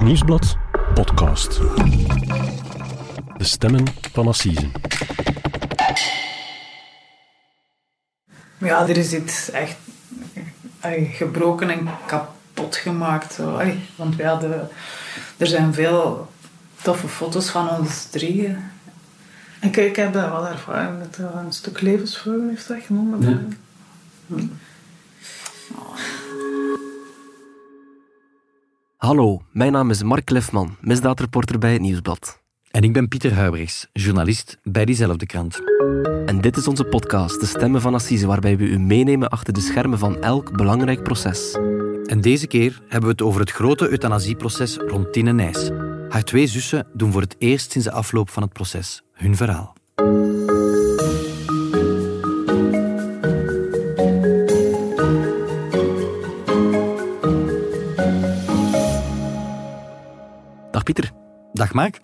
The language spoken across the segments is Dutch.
Het Nieuwsblad podcast. De stemmen van Assise. Ja, er is iets echt ay, gebroken en kapot gemaakt. Ay, want ja, de, er zijn veel toffe foto's van ons drieën. Ik, ik heb dat wel ervaren dat er een stuk levensvreugde heeft weggenomen. Ja. Hm. Hallo, mijn naam is Mark Lefman, misdaadreporter bij het Nieuwsblad. En ik ben Pieter Huibrechts, journalist bij diezelfde krant. En dit is onze podcast, De Stemmen van Assise, waarbij we u meenemen achter de schermen van elk belangrijk proces. En deze keer hebben we het over het grote euthanasieproces rond Tine Nijs. Haar twee zussen doen voor het eerst sinds de afloop van het proces hun verhaal. Pieter. Dag Mark.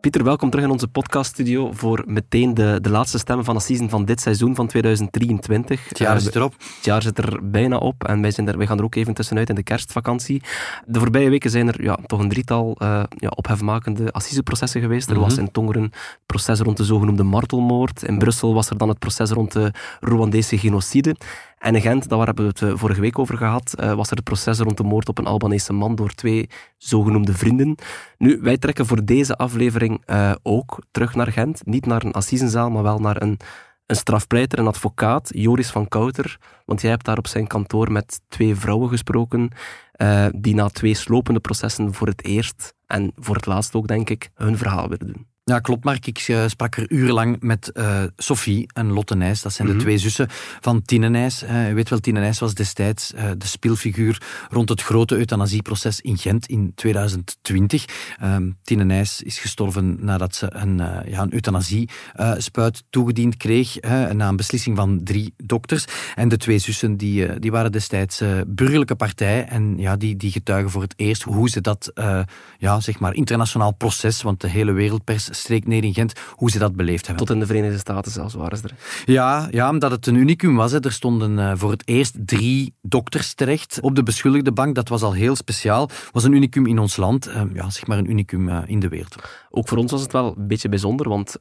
Pieter, welkom terug in onze podcaststudio voor meteen de, de laatste stemmen van Assisen van dit seizoen van 2023. Het jaar Eh, zit erop. Het jaar zit er bijna op en wij, zijn er, wij gaan er ook even tussenuit in de kerstvakantie. De voorbije weken zijn er ja, toch een drietal eh, ja, ophefmakende assiseprocessen geweest. Er was Mhm. in Tongeren het proces rond de zogenoemde martelmoord. In Brussel was er dan het proces rond de Rwandese genocide. En in Gent, daar hebben we het eh, vorige week over gehad, eh, was er het proces rond de moord op een Albanese man door twee zogenoemde vrienden. Nu, wij trekken voor deze aflevering eh, ook terug naar Gent. Niet naar een assisenzaal, maar wel naar een een strafpleiter, een advocaat, Joris van Kouter. Want jij hebt daar op zijn kantoor met twee vrouwen gesproken, die na twee slopende processen voor het eerst, en voor het laatst ook denk ik, hun verhaal willen doen. Ja, klopt Mark. Ik eh, sprak er urenlang met eh, Sophie en Lotte Nijs. Dat zijn Mhm. de twee zussen van Tine Nijs. Je weet wel, Tine Nijs was destijds de speelfiguur rond het grote euthanasieproces in Gent in 2020. Ehm Tine Nijs is gestorven nadat ze een, ja, een euthanasiespuit toegediend kreeg, na een beslissing van drie dokters. En de twee zussen die, die waren destijds burgerlijke partij en ja, die, die getuigen voor het eerst hoe ze dat ja, zeg maar internationaal proces, want de hele wereldpers streek neer in Gent, hoe ze dat beleefd hebben. Tot in de Verenigde Staten zelfs waren ze er. Ja, ja, omdat het een unicum was. Hè. Er stonden eh, voor het eerst drie dokters terecht op de beschuldigde bank. Dat was al heel speciaal. was een unicum in ons land. Eh, ja, zeg maar een unicum eh, in de wereld. Ook voor ons was het wel een beetje bijzonder, want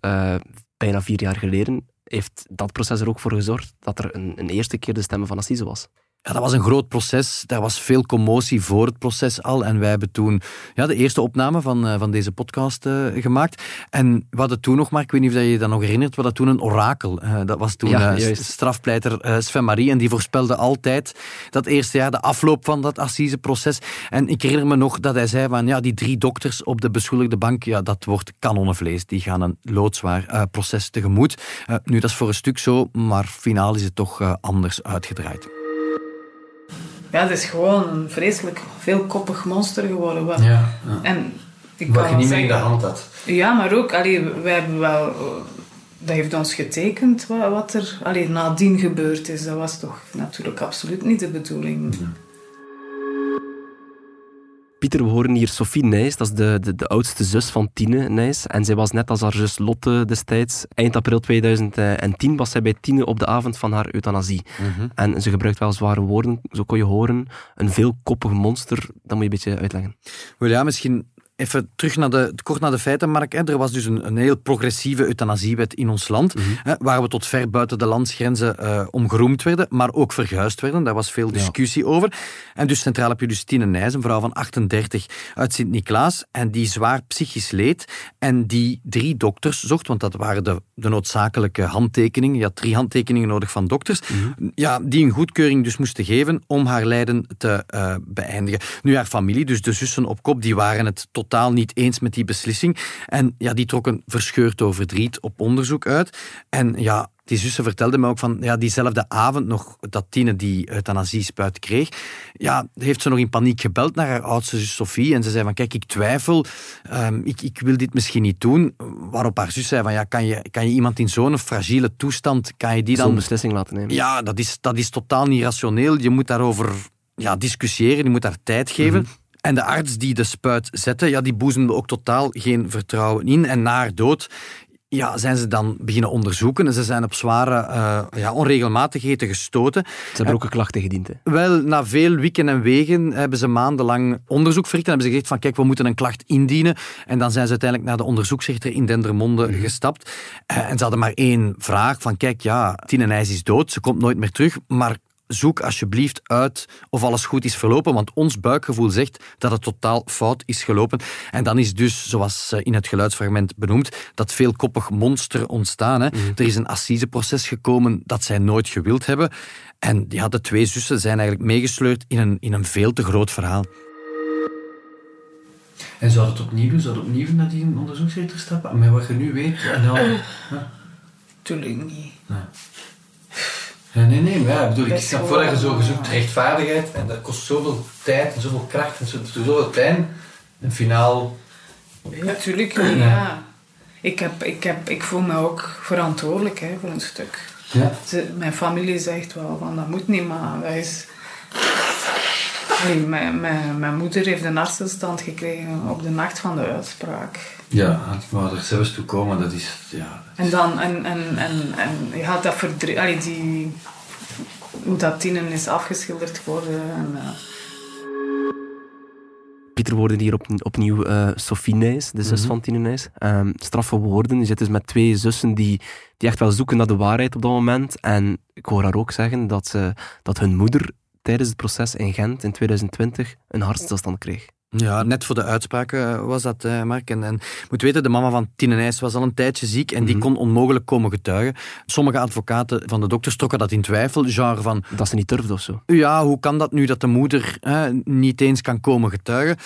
bijna vier jaar geleden heeft dat proces er ook voor gezorgd dat er een, een eerste keer de stemmen van Assise was. Ja, dat was een groot proces. Daar was veel commotie voor het proces al. En wij hebben toen ja, de eerste opname van, eh, van deze podcast eh, gemaakt. En we hadden toen nog, maar ik weet niet of je je dat nog herinnert, we hadden toen een orakel. Eh, dat was toen Ja, strafpleiter Sven Marie. En die voorspelde altijd dat eerste jaar de afloop van dat assiseproces. En ik herinner me nog dat hij zei van ja, die drie dokters op de beschuldigde bank, ja, dat wordt kanonnenvlees. Die gaan een loodzwaar proces tegemoet. Nu, dat is voor een stuk zo, maar finaal is het toch anders uitgedraaid. Ja, het is gewoon een vreselijk veelkoppig monster geworden. Wat- Ja, En ik wat je niet meer in de hand had. Ja, maar ook, allee, wij hebben wel... Dat heeft ons getekend wat, wat er allee, nadien gebeurd is. Dat was toch natuurlijk absoluut niet de bedoeling. Pieter, we horen hier Sophie Nijs, dat is de, de, de oudste zus van Tine Nijs. En zij was net als haar zus Lotte destijds. Eind april 2010 was zij bij Tine op de avond van haar euthanasie. En ze gebruikt wel zware woorden, zo kon je horen. Een veelkoppig monster, dat moet je een beetje uitleggen. Wel ja, misschien even terug naar de, kort naar de feiten, Mark. Hè. Er was dus een, een heel progressieve euthanasiewet in ons land, hè, waar we tot ver buiten de landsgrenzen eh omgeroemd werden, maar ook verguisd werden. Daar was veel discussie over. En dus centraal heb je dus Tine Nijs, een vrouw van 38 uit Sint-Niklaas, en die zwaar psychisch leed en die drie dokters zocht, want dat waren de, de noodzakelijke handtekeningen. Je had drie handtekeningen nodig van dokters, ja, die een goedkeuring dus moesten geven om haar lijden te eh, beëindigen. Nu, haar familie, dus de zussen op kop, die waren het totaal niet eens met die beslissing. En ja, die trokken verscheurd door verdriet op onderzoek uit. En ja, die zussen vertelden me ook van, ja, diezelfde avond nog dat Tine die euthanasiespuit kreeg, ja, heeft ze nog in paniek gebeld naar haar oudste zus Sophie en ze zei van, kijk, ik twijfel, ehm, ik, ik wil dit misschien niet doen. Waarop haar zus zei van, ja, kan je, kan je iemand in zo'n fragiele toestand, kan je die Zo'n dan... beslissing laten nemen. Ja, dat is, dat is totaal niet rationeel. Je moet daarover ja, discussiëren, je moet daar tijd geven. En de arts die de spuit zette, ja, die boezemde ook totaal geen vertrouwen in. En na haar dood ja, zijn ze dan beginnen onderzoeken. En ze zijn op zware uh, ja, onregelmatigheden gestoten. Ze hebben ook een klachten gediend. Hè? Wel, na veel wieken en wegen hebben ze maandenlang onderzoek verricht. En hebben ze gezegd van, kijk, we moeten een klacht indienen. En dan zijn ze uiteindelijk naar de onderzoeksrechter in Dendermonde mhm. gestapt. Uh, en ze hadden maar één vraag van, kijk, ja, Tine Nijs is dood, ze komt nooit meer terug, maar zoek alsjeblieft uit of alles goed is verlopen, want ons buikgevoel zegt dat het totaal fout is gelopen. En dan is dus, zoals in het geluidsfragment benoemd, dat veelkoppig monster ontstaan. Hè. Mhm. Er is een assiseproces gekomen dat zij nooit gewild hebben. En ja, de twee zussen zijn eigenlijk meegesleurd in een, in een veel te groot verhaal. En zou het opnieuw doen? Zou het opnieuw naar die onderzoeksrechter stappen? Met wat je nu weet? En dan, Tuurlijk niet. Nee, nee, maar ja, bedoel, ik voor dat je zo gezoekt rechtvaardigheid en dat kost zoveel tijd en zoveel kracht en zoveel pijn. En finaal... Natuurlijk, ja. ja. Ik, heb, ik, heb, ik voel me ook verantwoordelijk hè, voor een stuk. Ja. mijn familie zegt wel van dat moet niet, maar dat is... Nee, mijn, mijn, mijn moeder heeft een hartstilstand gekregen op de nacht van de uitspraak. Ja, maar er zelfs toe komen, dat is... Ja, En dan, en, en, en, en je had dat verdriet... die... Hoe dat tienen is afgeschilderd geworden en... Uh, Pieter woorden hier op, opnieuw uh, Sophie Nijs, de zus mhm. van Tine Nijs. Um, straffe woorden. Je zit dus met twee zussen die, die echt wel zoeken naar de waarheid op dat moment. En ik hoor haar ook zeggen dat, ze, dat hun moeder tijdens het proces in Gent in 2020 een hartstilstand kreeg. Ja, net voor de uitspraken eh, was dat, Mark. En, en moet weten, de mama van Tine Nijs was al een tijdje ziek en die mhm. kon onmogelijk komen getuigen. Sommige advocaten van de dokters trokken dat in twijfel, genre van... Dat ze niet durfde of zo? Ja, hoe kan dat nu dat de moeder niet eens kan komen getuigen?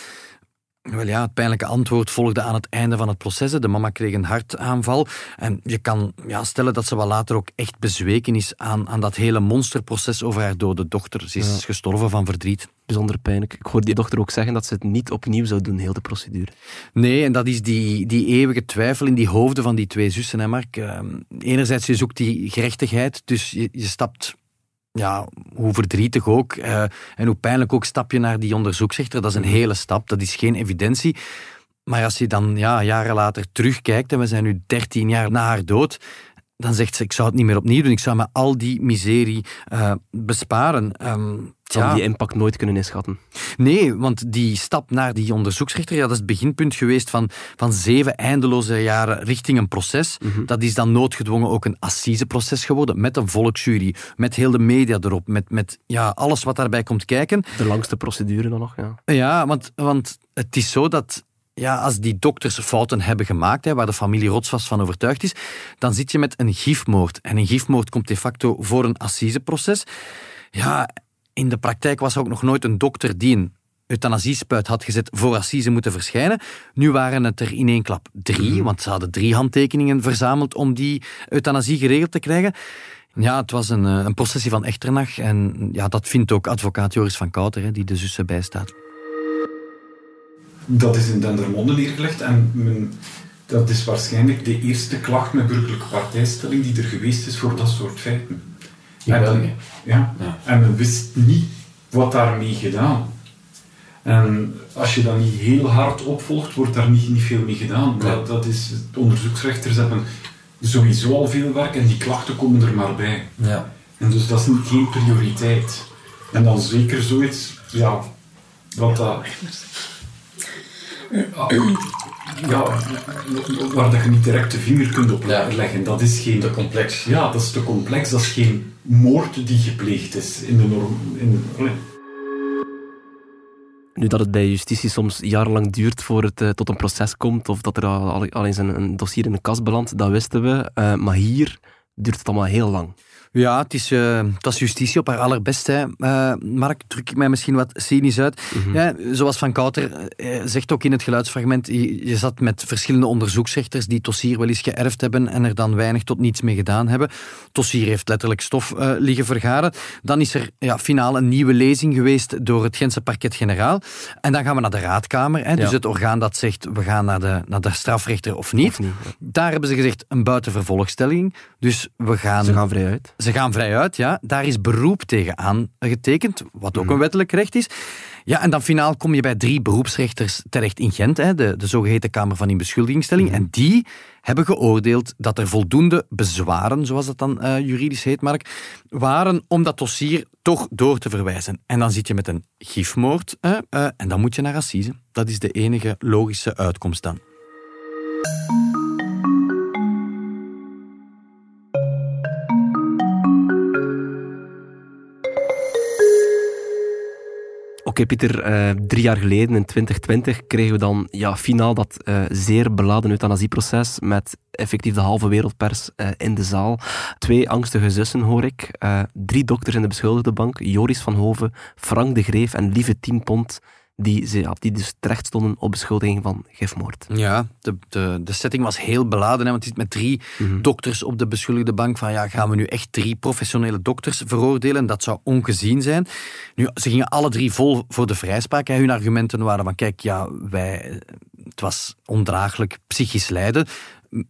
Wel ja, het pijnlijke antwoord volgde aan het einde van het proces. De mama kreeg een hartaanval. En je kan ja, stellen dat ze wel later ook echt bezweken is aan, aan dat hele monsterproces over haar dode dochter. Ze is gestorven van verdriet. Bijzonder pijnlijk. Ik hoorde die dochter ook zeggen dat ze het niet opnieuw zou doen, heel de procedure. Nee, en dat is die, die eeuwige twijfel in die hoofden van die twee zussen, hè Mark. Ehm, enerzijds, je zoekt die gerechtigheid, dus je, je stapt ja, hoe verdrietig ook uh, en hoe pijnlijk ook stap je naar die onderzoeksrechter. Dat is een hele stap, dat is geen evidentie. Maar als je dan ja, jaren later terugkijkt, en we zijn nu 13 jaar na haar dood, dan zegt ze, ik zou het niet meer opnieuw doen. Ik zou me al die miserie uh, besparen. Um, zou die impact nooit kunnen inschatten? Nee, want die stap naar die onderzoeksrechter, ja, dat is het beginpunt geweest van, van zeven eindeloze jaren richting een proces. Mhm. Dat is dan noodgedwongen ook een assiseproces geworden, met een volksjury, met heel de media erop, met, met ja, alles wat daarbij komt kijken. De langste procedure dan nog, ja. Ja, want, want het is zo dat ja, als die dokters fouten hebben gemaakt, hè, waar de familie rotsvast van overtuigd is, dan zit je met een gifmoord. En een gifmoord komt de facto voor een assiseproces. Ja, in de praktijk was er ook nog nooit een dokter die een euthanasiespuit had gezet voor assise moeten verschijnen. Nu waren het er in één klap drie, mhm. want ze hadden drie handtekeningen verzameld om die euthanasie geregeld te krijgen. Ja, het was een, eh, een processie van Echternach en ja, dat vindt ook advocaat Joris van Kouter, die de zussen bijstaat. Dat is in Dendermonde neergelegd en men, dat is waarschijnlijk de eerste klacht met burgerlijke partijstelling die er geweest is voor dat soort feiten. In België? Ja. ja. En men wist niet wat daarmee gedaan. En als je dat niet heel hard opvolgt, wordt daar niet, niet veel mee gedaan. Dat, dat is, onderzoeksrechters hebben sowieso al veel werk en die klachten komen er maar bij. Ja. En dus dat is niet geen prioriteit. En dan zeker zoiets, ja, wat dat ja, waar dat je niet direct de vinger kunt op leggen. Dat is geen... Te complex. Ja, dat is te complex. Dat is geen moord die gepleegd is in de norm... In, Nu dat het bij justitie soms jarenlang duurt voor het uh, tot een proces komt, of dat er al, al eens een, een, dossier in de kast belandt, dat wisten we. Uh, maar hier duurt het allemaal heel lang. Ja, het is, uh, het is justitie op haar allerbest. Hè. Uh, Mark, druk ik mij misschien wat cynisch uit. Mhm. ja, zoals Van Kouter uh, zegt ook in het geluidsfragment, je, je, zat met verschillende onderzoeksrechters die Tossier wel eens geërfd hebben en er dan weinig tot niets mee gedaan hebben. Tossier heeft letterlijk stof liggen vergaren. Dan is er ja, finaal een nieuwe lezing geweest door het Gentse parket-generaal. En dan gaan we naar de raadkamer. Hè, Dus het orgaan dat zegt, we gaan naar de, naar de strafrechter of niet. Of niet Daar hebben ze gezegd, een buitenvervolgstelling. Dus we gaan... Ze gaan vrij uit ze gaan vrij uit, ja. Daar is beroep tegen aangetekend, wat ook een wettelijk recht is. Ja, en dan finaal kom je bij drie beroepsrechters terecht in Gent, hè, de, de zogeheten Kamer van Inbeschuldigingsstelling. En die hebben geoordeeld dat er voldoende bezwaren, zoals dat dan uh, juridisch heet, Mark, waren om dat dossier toch door te verwijzen. En dan zit je met een gifmoord uh, en dan moet je naar Assise. Dat is de enige logische uitkomst dan. Oké, Pieter, uh, drie jaar geleden, in 2020, kregen we dan ja, finaal dat uh, zeer beladen euthanasieproces met effectief de halve wereldpers uh, in de zaal. Twee angstige zussen, hoor ik. drie dokters in de beschuldigde bank, Joris van Hoven, Frank de Greef en Lieve Tienpont die, ze, ja, die dus terecht stonden op beschuldiging van gifmoord. Ja, de, de, de setting was heel beladen, hè, want het is met drie mhm. dokters op de beschuldigde bank van ja, gaan we nu echt drie professionele dokters veroordelen? Dat zou ongezien zijn. Nu, ze gingen alle drie vol voor de vrijspraak. Hè. Hun argumenten waren van kijk, ja, wij, het was ondraaglijk psychisch lijden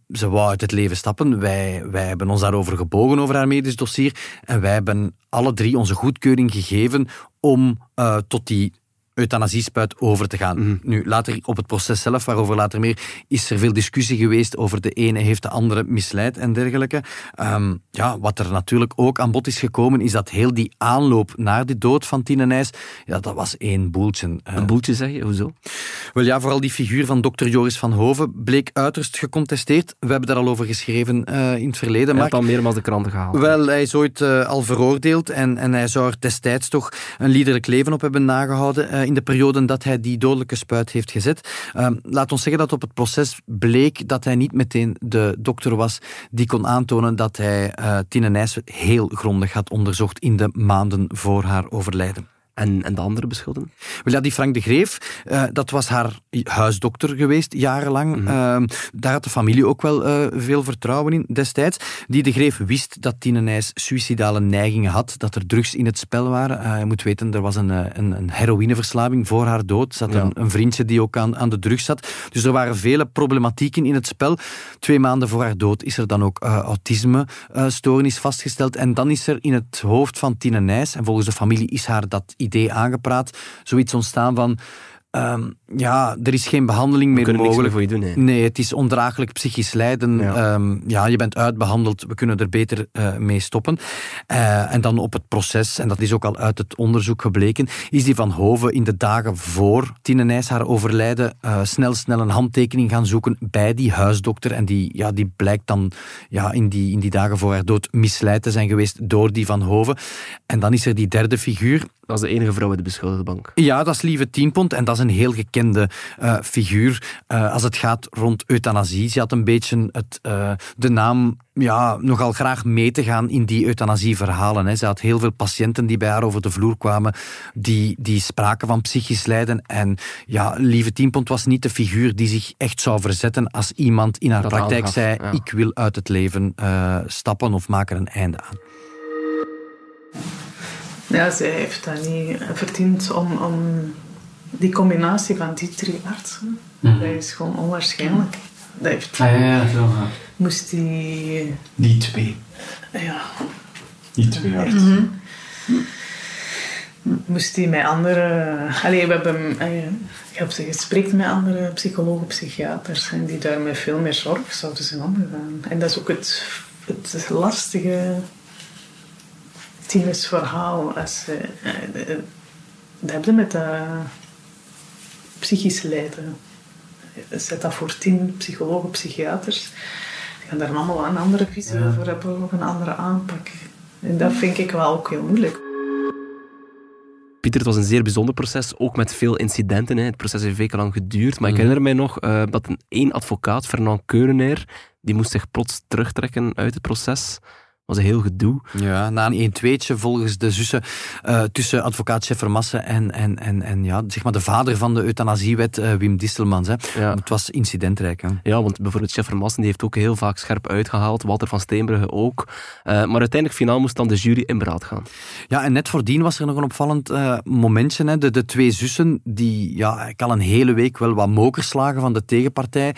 ze wou uit het leven stappen. Wij, wij hebben ons daarover gebogen, over haar medisch dossier. En wij hebben alle drie onze goedkeuring gegeven om uh, tot die euthanasiespuit over te gaan. Mhm. Nu, later op het proces zelf, waarover later meer, is er veel discussie geweest over de ene heeft de andere misleid en dergelijke. Um, ja, wat er natuurlijk ook aan bod is gekomen, is dat heel die aanloop naar de dood van Tine Nijs, ja, dat was één boeltje. Uh, een boeltje, zeg je? Hoezo? Wel ja, vooral die figuur van dokter Joris van Hoven bleek uiterst gecontesteerd. We hebben daar al over geschreven uh, in het verleden. Hij heeft al meermaals de kranten gehaald. Wel, hij is ooit uh, al veroordeeld en, en hij zou er destijds toch een liederlijk leven op hebben nagehouden in de periode dat hij die dodelijke spuit heeft gezet. Uh, laat ons zeggen dat op het proces bleek dat hij niet meteen de dokter was die kon aantonen dat hij uh, Tine heel grondig had onderzocht in de maanden voor haar overlijden. En, en de andere beschuldigden? Wel ja, die Frank de Greef, uh, dat was haar huisdokter geweest, jarenlang. Mm -hmm. uh, daar had de familie ook wel uh, veel vertrouwen in destijds. Die de Greef wist dat Tine Nijs suïcidale neigingen had, dat er drugs in het spel waren. je moet weten, er was een, een, een heroïneverslaving voor haar dood. Zat ja. een, een, vriendje die ook aan, aan de drugs zat. Dus er waren vele problematieken in het spel. Twee maanden voor haar dood is er dan ook autisme-stoornis vastgesteld. En dan is er in het hoofd van Tine Nijs, en volgens de familie is haar dat idee aangepraat. Zoiets ontstaan van Um, ja, er is geen behandeling meer mogelijk. voor je doen? Nee, het is ondraaglijk psychisch lijden. Ja, um, ja je bent uitbehandeld, we kunnen er beter uh, mee stoppen. Uh, en dan op het proces, en dat is ook al uit het onderzoek gebleken, is die van Hoven in de dagen voor Tine Nijs haar overlijden uh, snel, snel een handtekening gaan zoeken bij die huisdokter. En die, ja, die blijkt dan ja, in, die, in die dagen voor haar dood misleid te zijn geweest door die van Hoven. En dan is er die derde figuur, dat is de enige vrouw uit de beschuldigde bank. Ja, dat is Lieve Tienpont en dat is een heel gekende uh, figuur uh, als het gaat rond euthanasie. Ze had een beetje het, uh, de naam ja, nogal graag mee te gaan in die euthanasieverhalen. Hè. Ze had heel veel patiënten die bij haar over de vloer kwamen, die, die spraken van psychisch lijden. En ja, Lieve Tienpont was niet de figuur die zich echt zou verzetten als iemand in haar dat praktijk zei, ja. ik wil uit het leven stappen of maak er een einde aan. Ja, zij heeft dat niet verdiend om, om die combinatie van die drie artsen. Mm Dat is gewoon onwaarschijnlijk. Dat heeft, ah, ja, ja, zo. Moest die... Die twee. Ja. Die twee artsen. Mm -hmm. Moest die met andere... Allee, we hebben... Ik heb ze gesprek met andere psychologen, psychiaters. En die daar met veel meer zorg zouden zijn omgegaan. En dat is ook het, het lastige Tines verhaal. Als, uh, dat heb je met dat psychisch lijden. Zet dat voor tien psychologen, psychiaters. Die gaan daar allemaal een andere visie ja. over hebben, of een andere aanpak. En dat vind ik wel ook heel moeilijk. Pieter, het was een zeer bijzonder proces, ook met veel incidenten. Hè. Het proces heeft wekenlang geduurd. Maar ik mhm. herinner mij nog uh, dat een één advocaat, Fernand Keurenair, die moest zich plots terugtrekken uit het proces was een heel gedoe. Ja, na een 1 2 volgens de zussen uh, tussen advocaat Scheffermassen en, en, en, en ja, zeg maar de vader van de euthanasiewet, uh, Wim Distelmans. Hè. Ja. Het was incidentrijk. Hè. Ja, want bijvoorbeeld Scheffermassen die heeft ook heel vaak scherp uitgehaald, Walter van Steenbrugge ook. Uh, maar uiteindelijk finaal moest dan de jury in beraad gaan. Ja, en net voordien was er nog een opvallend momentje. Hè. De, de twee zussen die ja, ik al een hele week wel wat mokerslagen van de tegenpartij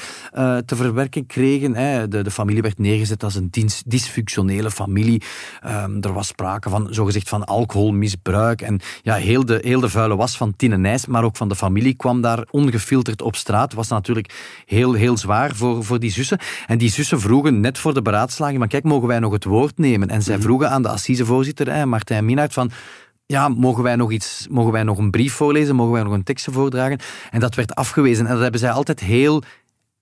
te verwerken kregen. Hè. De, de familie werd neergezet als een dysfunctionele familie familie. Ehm, er was sprake van, zogezegd, van alcoholmisbruik. En ja, heel de, heel de vuile was van Tine Nijs, maar ook van de familie kwam daar ongefilterd op straat. was natuurlijk heel, heel zwaar voor, voor die zussen. En die zussen vroegen net voor de beraadslaging, maar kijk, mogen wij nog het woord nemen? En zij mhm. vroegen aan de assisevoorzitter, Martijn Minaert, van ja, mogen wij nog iets, mogen wij nog een brief voorlezen, mogen wij nog een tekst voordragen? En dat werd afgewezen. En dat hebben zij altijd heel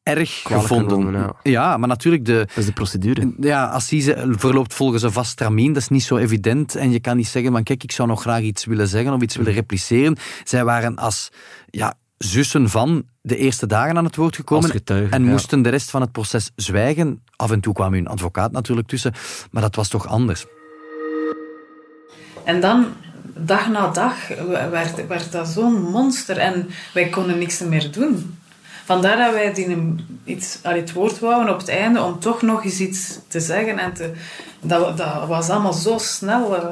erg gevonden. ja. maar natuurlijk... De, dat is de procedure. Ja, assise verloopt volgens een vast tramien. Dat is niet zo evident. En je kan niet zeggen van kijk, ik zou nog graag iets willen zeggen of iets willen repliceren. Zij waren als ja, zussen van de eerste dagen aan het woord gekomen en moesten de rest van het proces zwijgen. Af en toe kwam hun advocaat natuurlijk tussen, maar dat was toch anders. En dan dag na dag werd, werd dat zo'n monster en wij konden niks meer doen. Vandaar dat wij die iets, het woord wouden op het einde om toch nog eens iets te zeggen. En te, dat, dat was allemaal zo snel. Eh,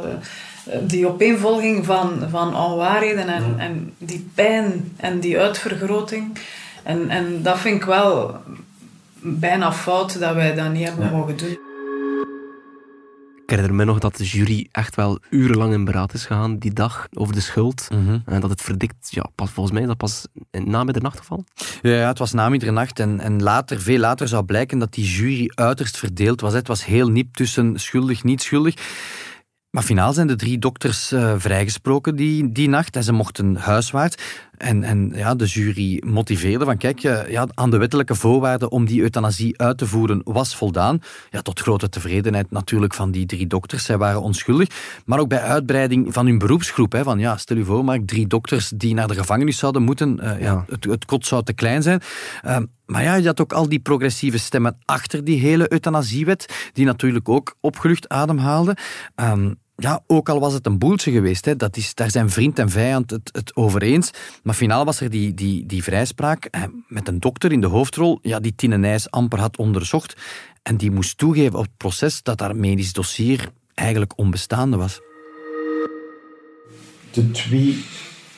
die opeenvolging van, van onwaarheden en, en die pijn en die uitvergroting. En, en dat vind ik wel bijna fout dat wij dat niet hebben mogen doen. Ik herinner me nog dat de jury echt wel urenlang in beraad is gegaan die dag over de schuld. Mhm. En dat het verdikt, ja, pas, volgens mij dat pas na middernacht geval. Ja, ja, het was na middernacht. En, en later, veel later zou blijken dat die jury uiterst verdeeld was. Het was heel niep tussen schuldig, niet schuldig. Maar finaal zijn de drie dokters uh, vrijgesproken die, die nacht en ze mochten huiswaarts. En, en ja, de jury motiveerde van kijk, ja, aan de wettelijke voorwaarden om die euthanasie uit te voeren was voldaan. Ja, tot grote tevredenheid natuurlijk van die drie dokters. Zij waren onschuldig. Maar ook bij uitbreiding van hun beroepsgroep. Hè, van ja, stel u voor, maar drie dokters die naar de gevangenis zouden moeten. Uh, ja, het, het kot zou te klein zijn. Uh, maar ja, je had ook al die progressieve stemmen achter die hele euthanasiewet, die natuurlijk ook opgelucht ademhaalden. Um, ja, ook al was het een boeltje geweest, hè, dat is, daar zijn vriend en vijand het, het over eens. Maar finaal was er die, die, die vrijspraak met een dokter in de hoofdrol, ja, die Tine Nijs amper had onderzocht. En die moest toegeven op het proces dat haar medisch dossier eigenlijk onbestaande was. De twee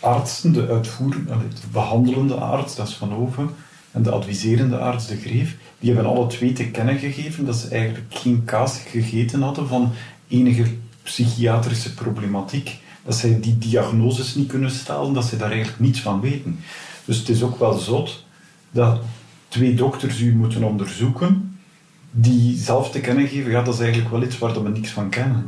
artsen, de uitvoerende, de behandelende arts, dat is Van Oven, en de adviserende arts, de Greef, die hebben alle twee te kennen gegeven dat ze eigenlijk geen kaas gegeten hadden van enige psychiatrische problematiek, dat zij die diagnoses niet kunnen stellen, dat ze daar eigenlijk niets van weten. Dus het is ook wel zot dat twee dokters u moeten onderzoeken, die zelf te kennen geven, ja, dat is eigenlijk wel iets waar we niks van kennen.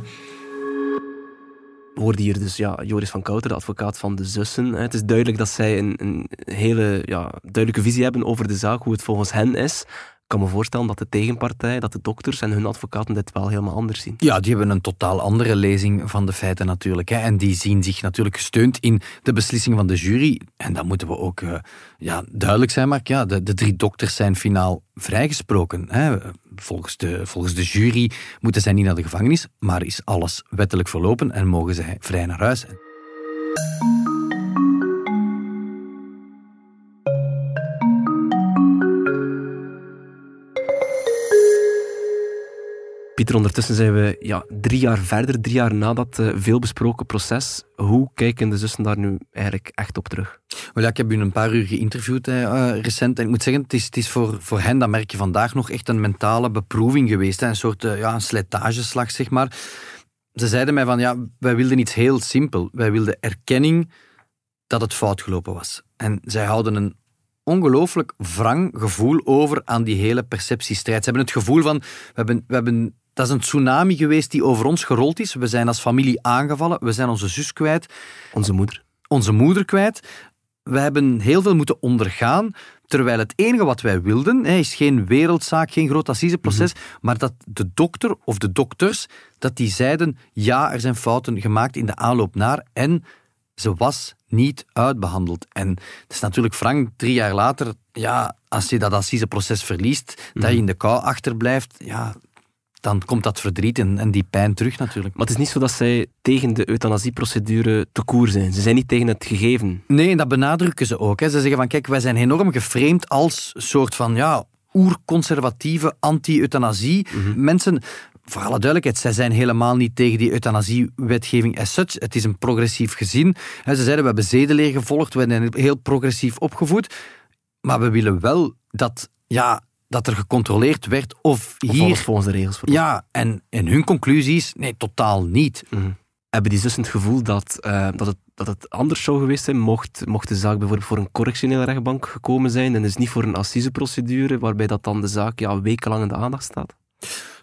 We hoorden hier dus ja, Joris van Kouter, de advocaat van de zussen. Het is duidelijk dat zij een, een hele ja, duidelijke visie hebben over de zaak, hoe het volgens hen is. Kan me voorstellen dat de tegenpartij, dat de dokters en hun advocaten dit wel helemaal anders zien. Ja, die hebben een totaal andere lezing van de feiten natuurlijk. Hè. En die zien zich natuurlijk gesteund in de beslissing van de jury. En dat moeten we ook uh, ja, duidelijk zijn, maar ja, de, de drie dokters zijn finaal vrijgesproken. Hè. Volgens, de, volgens de jury moeten zij niet naar de gevangenis, maar is alles wettelijk verlopen en mogen zij vrij naar huis. Pieter, ondertussen zijn we ja, drie jaar verder, drie jaar na dat uh, veelbesproken proces. Hoe kijken de zussen daar nu eigenlijk echt op terug? Wel, ja, ik heb u een paar uur geïnterviewd uh, recent. En ik moet zeggen, het is, het is voor, voor hen, dat merk je vandaag nog, echt een mentale beproeving geweest. Een soort ja, slijtageslag, zeg maar. Ze zeiden mij van, ja, wij wilden iets heel simpel. Wij wilden erkenning dat het fout gelopen was. En zij houden een ongelooflijk wrang gevoel over aan die hele perceptiestrijd. Ze hebben het gevoel van, we hebben, we hebben dat is een tsunami geweest die over ons gerold is. We zijn als familie aangevallen. We zijn onze zus kwijt. Onze moeder. Onze moeder kwijt. We hebben heel veel moeten ondergaan. Terwijl het enige wat wij wilden, is geen wereldzaak, geen groot assiseproces, mm maar dat de dokter of de dokters, dat die zeiden, ja, er zijn fouten gemaakt in de aanloop naar en ze was niet uitbehandeld. En het is natuurlijk frank, drie jaar later, ja, als je dat assiseproces verliest, dat je mhm. in de kou achterblijft, ja, dan komt dat verdriet en, en, die pijn terug natuurlijk. Maar het is niet zo dat zij tegen de euthanasieprocedure te koer zijn. Ze zijn niet tegen het gegeven. Nee, en dat benadrukken ze ook. Hè. Ze zeggen van, kijk, wij zijn enorm geframed als soort van, ja, oerconservatieve anti-euthanasie. Mhm. Mensen, voor alle duidelijkheid, zij zijn helemaal niet tegen die euthanasiewetgeving as such. Het is een progressief gezin. Ze zeiden, we hebben zedeleer gevolgd, we zijn heel progressief opgevoed. Maar we willen wel dat ja, dat er gecontroleerd werd of Of hier... volgens de regels. Ja, en, en hun conclusie is, nee, totaal niet. Mhm. Hebben die zussen het gevoel dat, eh, dat, het, dat het anders zou geweest zijn mocht, mocht de zaak bijvoorbeeld voor een correctionele rechtbank gekomen zijn en dus niet voor een assiseprocedure, waarbij dat dan de zaak ja, wekenlang in de aandacht staat?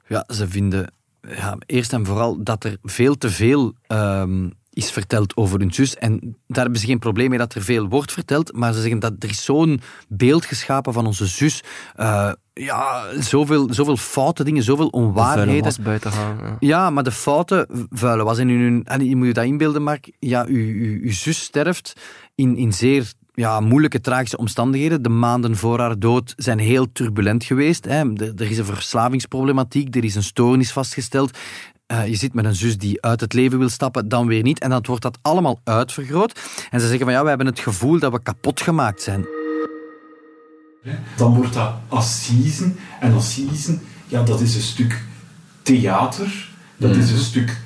Ja, ze vinden ja, eerst en vooral dat er veel te veel ehm, is verteld over hun zus. En daar hebben ze geen probleem mee dat er veel wordt verteld, maar ze zeggen dat er is zo'n beeld geschapen van onze zus. Eh, ja, zoveel, zoveel foute dingen, zoveel onwaarheden. buiten gaan. Ja. Ja, maar de fouten, vuile was in hun... En je moet je dat inbeelden, Mark. Ja, uw, uw, uw zus sterft in, in zeer ja, moeilijke, tragische omstandigheden. De maanden voor haar dood zijn heel turbulent geweest. Hè. Er, er is een verslavingsproblematiek, er is een stoornis vastgesteld. Eh, je zit met een zus die uit het leven wil stappen, dan weer niet. En dan wordt dat allemaal uitvergroot. En ze zeggen van ja, we hebben het gevoel dat we kapot gemaakt zijn. Dan wordt dat assisen. En assisen, ja, dat is een stuk theater. Dat is een stuk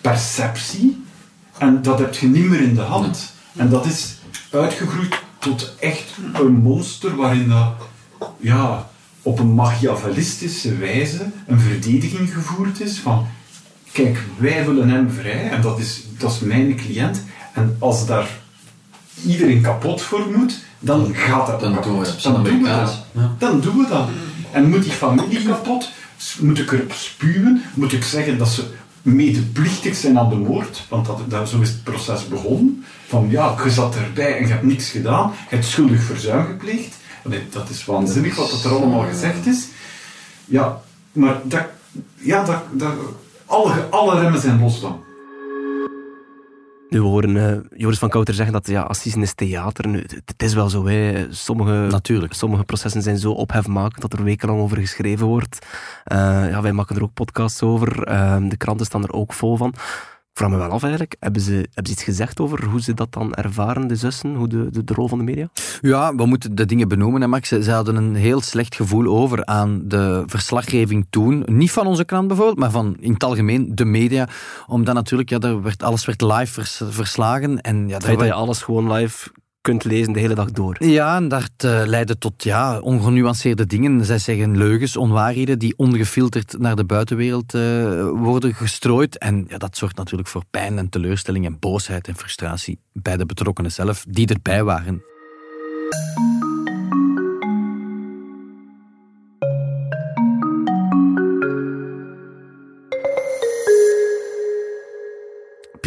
perceptie. En dat heb je niet meer in de hand. En dat is uitgegroeid tot echt een monster waarin dat, ja, op een machiavellistische wijze een verdediging gevoerd is van kijk, wij willen hem vrij en dat is, dat is mijn cliënt. En als daar iedereen kapot voor moet, dan gaat dat Dan kapot. doen we. Dan doen we dat. Dan doen we dat. En moet die familie kapot? Moet ik erop spuwen? Moet ik zeggen dat ze medeplichtig zijn aan de moord? Want dat, dat, zo is het proces begonnen. Van ja, je zat erbij en je hebt niks gedaan. Je hebt schuldig verzuim gepleegd. Nee, dat is waanzinnig wat er allemaal gezegd is. Ja, maar dat, ja, dat, alle, alle remmen zijn los dan. Nu, we horen eh, Joris van Kouter zeggen dat ja, assisen is theater. Nu, het, het is wel zo. Hè. Sommige, Natuurlijk. sommige processen zijn zo ophefmakend dat er wekenlang over geschreven wordt. Eh, ja, wij maken er ook podcasts over. Eh, de kranten staan er ook vol van. Vraag me wel af eigenlijk, hebben ze, hebben ze iets gezegd over hoe ze dat dan ervaren, de zussen, hoe de, de, de rol van de media? Ja, we moeten de dingen benoemen, hè, Max. Ze, hadden een heel slecht gevoel over aan de verslaggeving toen. Niet van onze krant bijvoorbeeld, maar van in het algemeen de media. Omdat natuurlijk, ja, er werd, alles werd live vers- verslagen. En ja, dat je alles gewoon live kunt lezen de hele dag door. Ja, en dat eh, leidde tot ja, ongenuanceerde dingen. Zij zeggen leugens, onwaarheden die ongefilterd naar de buitenwereld eh, worden gestrooid. En ja, dat zorgt natuurlijk voor pijn en teleurstelling en boosheid en frustratie bij de betrokkenen zelf, die erbij waren.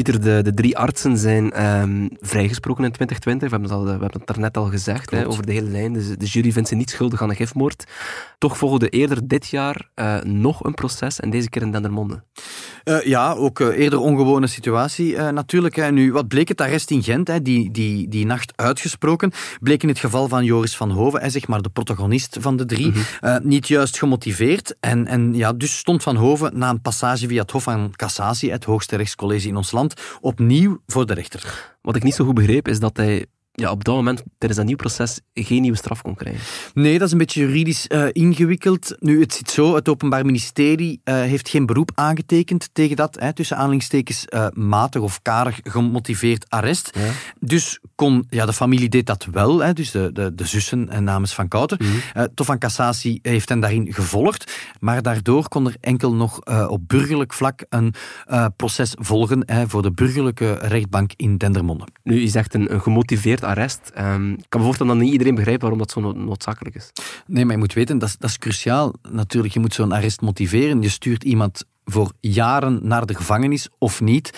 Pieter, de, de drie artsen zijn ehm, vrijgesproken in 2020. We hebben het, al, we hebben het daarnet al gezegd, hè, over de hele lijn. Dus de jury vindt ze niet schuldig aan een gifmoord. Toch volgde eerder dit jaar eh, nog een proces, en deze keer in Dendermonde. Eh, ja, ook eh, eerder ongewone situatie natuurlijk. Hè. Nu, wat bleek het arrest in Gent, hè, die, die, die nacht uitgesproken, bleek in het geval van Joris van Hoven, hè, zeg maar de protagonist van de drie, eh, niet juist gemotiveerd. En, en ja, dus stond Van Hoven na een passage via het Hof van Cassatie, het hoogste rechtscollege in ons land, opnieuw voor de rechter. Wat ik niet zo goed begreep, is dat hij ja, op dat moment tijdens dat nieuw proces geen nieuwe straf kon krijgen. Nee, dat is een beetje juridisch eh, ingewikkeld. Nu, het zit zo, het Openbaar Ministerie eh, heeft geen beroep aangetekend tegen dat, hè, tussen aanhalingstekens, eh, matig of karig gemotiveerd arrest. Ja. Dus kon, ja, de familie deed dat wel, hè, dus de, de, de zussen en namens Van Kouter. Mhm. Tof van Cassatie heeft hen daarin gevolgd, maar daardoor kon er enkel nog op burgerlijk vlak een proces volgen hè, voor de burgerlijke rechtbank in Dendermonde. Nu, je zegt een, een gemotiveerd arrest. Ehm, ik kan voorstellen dat niet iedereen begrijpt waarom dat zo no- noodzakelijk is. Nee, maar je moet weten, dat is, dat is cruciaal. Natuurlijk, je moet zo'n arrest motiveren. Je stuurt iemand voor jaren naar de gevangenis of niet.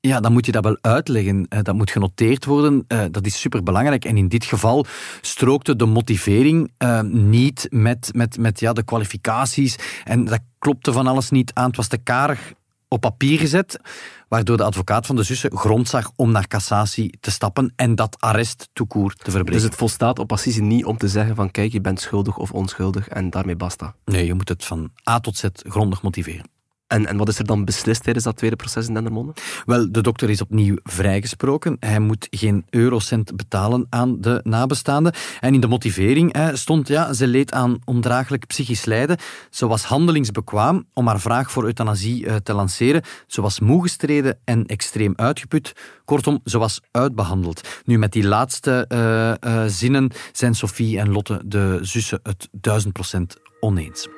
Ja, dan moet je dat wel uitleggen. Eh, Dat moet genoteerd worden. Eh, Dat is superbelangrijk. En in dit geval strookte de motivering eh, niet met, met, met ja, de kwalificaties. En dat klopte van alles niet aan. Het was te karig op papier gezet, waardoor de advocaat van de zussen grond zag om naar cassatie te stappen en dat arrest toekoer te verbreken. Dus het volstaat op assise niet om te zeggen van kijk, je bent schuldig of onschuldig en daarmee basta. Nee, je moet het van A tot Z grondig motiveren. En, en wat is er dan beslist tijdens dat tweede proces in Dendermonde? Wel, de dokter is opnieuw vrijgesproken. Hij moet geen eurocent betalen aan de nabestaanden. En in de motivering stond, ja, ze leed aan ondraaglijk psychisch lijden. Ze was handelingsbekwaam om haar vraag voor euthanasie eh, te lanceren. Ze was moe gestreden en extreem uitgeput. Kortom, ze was uitbehandeld. Nu, met die laatste uh, uh, zinnen zijn Sophie en Lotte, de zussen, het duizend procent oneens.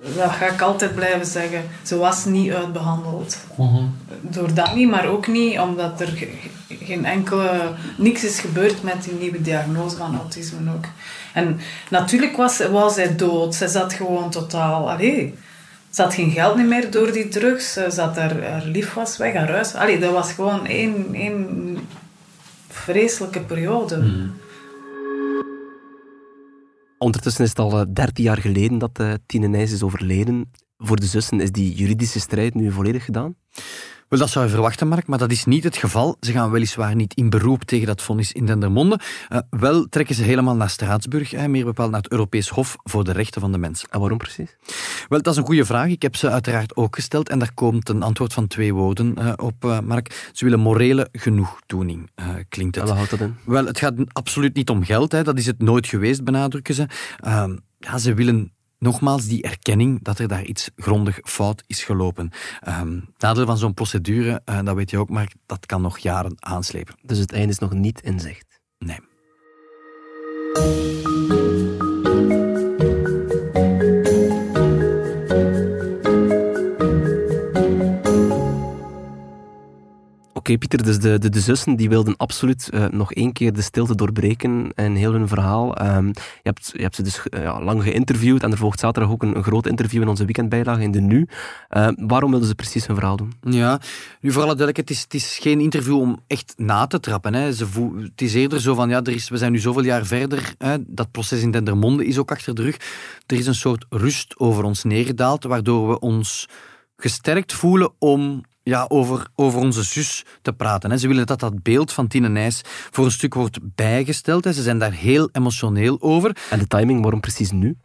Dat ga ik altijd blijven zeggen. Ze was niet uitbehandeld. Uh Door dat niet, maar ook niet omdat er geen enkele... Niks is gebeurd met die nieuwe diagnose van autisme ook. En natuurlijk was, was zij dood. Ze zat gewoon totaal... Allee, ze had geen geld meer door die drugs. Ze zat haar, haar lief was weg, haar huis. Allee, dat was gewoon één, één vreselijke periode. Mhm. Ondertussen is het al 13 eh, jaar geleden dat uh, Tine Nijs is overleden. Voor de zussen is die juridische strijd nu volledig gedaan? Wel, dat zou je verwachten, Mark, maar dat is niet het geval. Ze gaan weliswaar niet in beroep tegen dat vonnis in Dendermonde. Uh, wel trekken ze helemaal naar Straatsburg, hè, meer bepaald naar het Europees Hof voor de Rechten van de Mens. En waarom precies? Wel, dat is een goede vraag. Ik heb ze uiteraard ook gesteld en daar komt een antwoord van twee woorden uh, op, uh, Mark. Ze willen morele genoegdoening, klinkt het. Houdt dat in? Wel, het gaat absoluut niet om geld. Hè. Dat is het nooit geweest, benadrukken ze. Ehm, ja, ze willen nogmaals die erkenning dat er daar iets grondig fout is gelopen. Um, nadeel van zo'n procedure, uh, dat weet je ook, maar dat kan nog jaren aanslepen. Dus het einde is nog niet in zicht? Nee. Oké, Pieter, dus de, de, de, zussen die wilden absoluut uh, nog één keer de stilte doorbreken en heel hun verhaal. Um, je, hebt, je hebt ze dus uh, ja, lang geïnterviewd en er volgt zaterdag ook een, groot interview in onze weekendbijlage in de Nu. Uh, waarom wilden ze precies hun verhaal doen? Ja, nu voor alle het is, het is geen interview om echt na te trappen. Hè. Ze het is eerder zo van, ja, er is, we zijn nu zoveel jaar verder, hè, dat proces in Dendermonde is ook achter de rug. Er is een soort rust over ons neergedaald, waardoor we ons gesterkt voelen om ja, over, over onze zus te praten. Ze willen dat dat beeld van Tine Nijs voor een stuk wordt bijgesteld. Ze zijn daar heel emotioneel over. En de timing, waarom precies nu?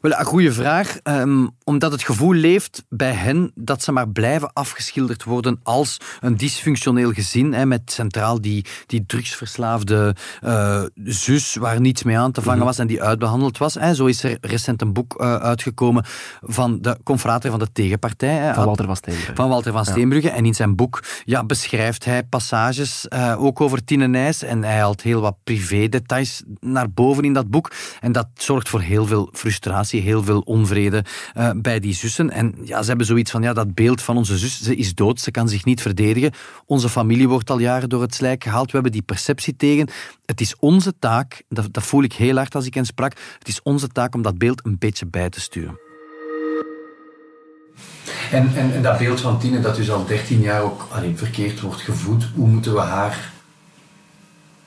Wel, een goede vraag. Um, omdat het gevoel leeft bij hen dat ze maar blijven afgeschilderd worden als een dysfunctioneel gezin. Hè, met centraal die, die drugsverslaafde uh, zus waar niets mee aan te vangen mhm. was en die uitbehandeld was. Hè. Zo is er recent een boek uh, uitgekomen van de confrater van de tegenpartij. Hè, van Walter van Steenbrugge. Van Walter van Steenbrugge. En in zijn boek ja, beschrijft hij passages uh, ook over Tine Nijs. En hij haalt heel wat privé-details naar boven in dat boek. En dat zorgt voor heel veel frustratie, heel veel onvrede uh, bij die zussen. En ja, ze hebben zoiets van, ja, dat beeld van onze zus, ze is dood, ze kan zich niet verdedigen. Onze familie wordt al jaren door het slijk gehaald. We hebben die perceptie tegen. Het is onze taak, dat, dat voel ik heel hard als ik hen sprak, het is onze taak om dat beeld een beetje bij te sturen. En, en, en, dat beeld van Tine, dat dus al 13 jaar ook alleen, verkeerd wordt gevoed, hoe moeten we haar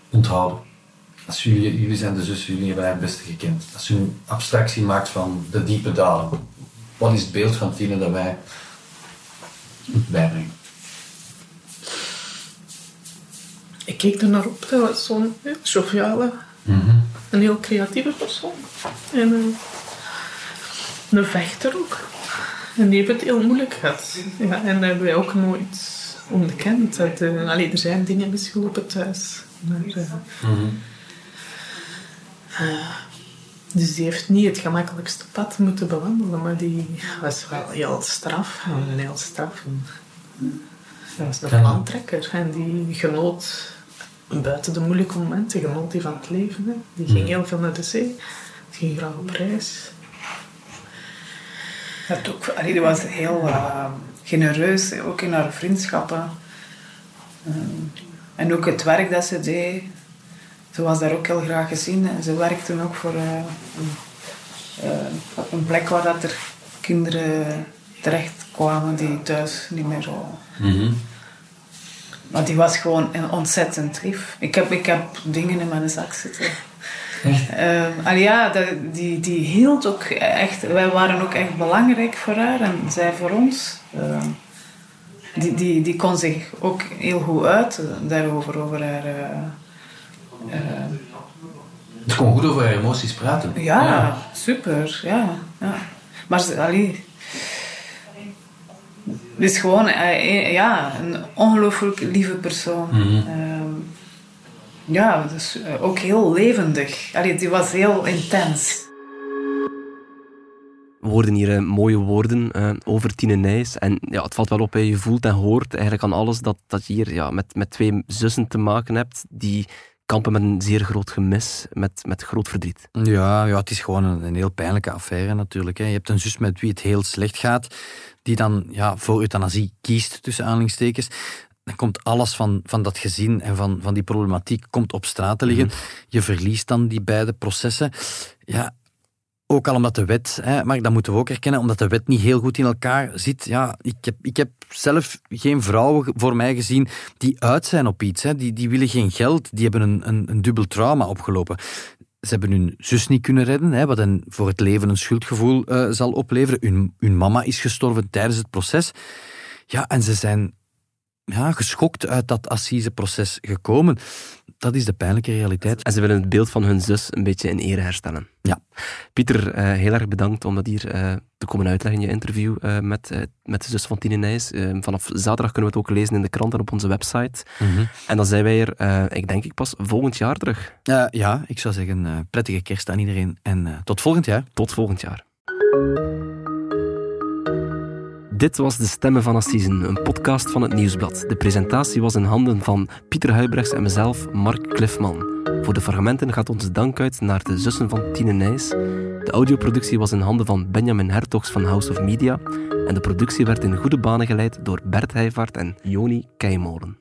onthouden? Als jullie, jullie zijn de zus, jullie hebben haar het beste gekend. Als u een abstractie maakt van de diepe dalen, wat is het beeld van Tine dat wij bijbrengen? Ik keek er naar op, dat was zo'n joviale, mm een heel creatieve persoon. En uh, een vechter ook. En die heeft het heel moeilijk gehad. Ja, en dat hebben wij ook nooit onderkend. Dat, uh, allee, er zijn dingen misgelopen thuis. Maar, uh, mm -hmm. Dus die heeft niet het gemakkelijkste pad moeten bewandelen, maar die was wel heel straf. En heel straf. Dat was een aantrekker en die genoot buiten de moeilijke momenten, genoot die van het leven. Hè. Die ging heel veel naar de zee, die ging graag op reis. Dat ook, die was heel uh, genereus, ook in haar vriendschappen. Uh, en ook het werk dat ze deed, ze was daar ook heel graag gezien. En ze werkte ook voor uh, op een plek waar dat er kinderen terecht kwamen die thuis niet meer zo. Mm Maar die was gewoon ontzettend lief. Ik heb, ik heb dingen in mijn zak zitten. Uh, ja, die, die hield ook echt. Wij waren ook echt belangrijk voor haar en zij voor ons. Uh, die, die, die kon zich ook heel goed uit daarover, over haar. Uh, ze kon goed over haar emoties praten. Ja, super. Ja, ja. Maar allee, is gewoon eh, ja, een ongelooflijk lieve persoon. Ehm, ja, dus eh, ook heel levendig. Allee, die was heel intens. We hoorden hier eh, mooie woorden eh, over Tine Nijs. En ja, het valt wel op, hè. je voelt en hoort eigenlijk aan alles dat, dat je hier ja, met, met twee zussen te maken hebt die kampen met een zeer groot gemis, met, met groot verdriet. Ja, ja het is gewoon een, een heel pijnlijke affaire natuurlijk. Hè. Je hebt een zus met wie het heel slecht gaat, die dan ja, voor euthanasie kiest, tussen aanhalingstekens. Dan komt alles van, van dat gezin en van, van die problematiek komt op straat te liggen. Je verliest dan die beide processen. Ja, ook al omdat de wet, hè, maar dat moeten we ook erkennen, omdat de wet niet heel goed in elkaar zit. Ja, ik heb, ik heb zelf geen vrouwen voor mij gezien die uit zijn op iets. Die, die willen geen geld, die hebben een, een, een dubbel trauma opgelopen. Ze hebben hun zus niet kunnen redden, hè, wat hen voor het leven een schuldgevoel uh, zal opleveren. Hun, hun mama is gestorven tijdens het proces. Ja, en ze zijn ja, geschokt uit dat assiseproces gekomen. Dat is de pijnlijke realiteit. En ze willen het beeld van hun zus een beetje in ere herstellen. Ja. Pieter, uh, heel erg bedankt om dat hier uh, te komen uitleggen in je interview uh, met, met de zus van Tine Nijs. vanaf zaterdag kunnen we het ook lezen in de krant en op onze website. Mm -hmm. En dan zijn wij er, ik denk ik pas volgend jaar terug. ja, ik zou zeggen, prettige kerst aan iedereen en tot volgend jaar. Tot volgend jaar. Dit was De Stemmen van Assisen, een podcast van het Nieuwsblad. De presentatie was in handen van Pieter Huibrechts en mezelf, Mark Cliffman. Voor de fragmenten gaat ons dank uit naar de zussen van Tine Nijs. De audioproductie was in handen van Benjamin Hertogs van House of Media. En de productie werd in goede banen geleid door Bert Heijvaart en Joni Keimolen.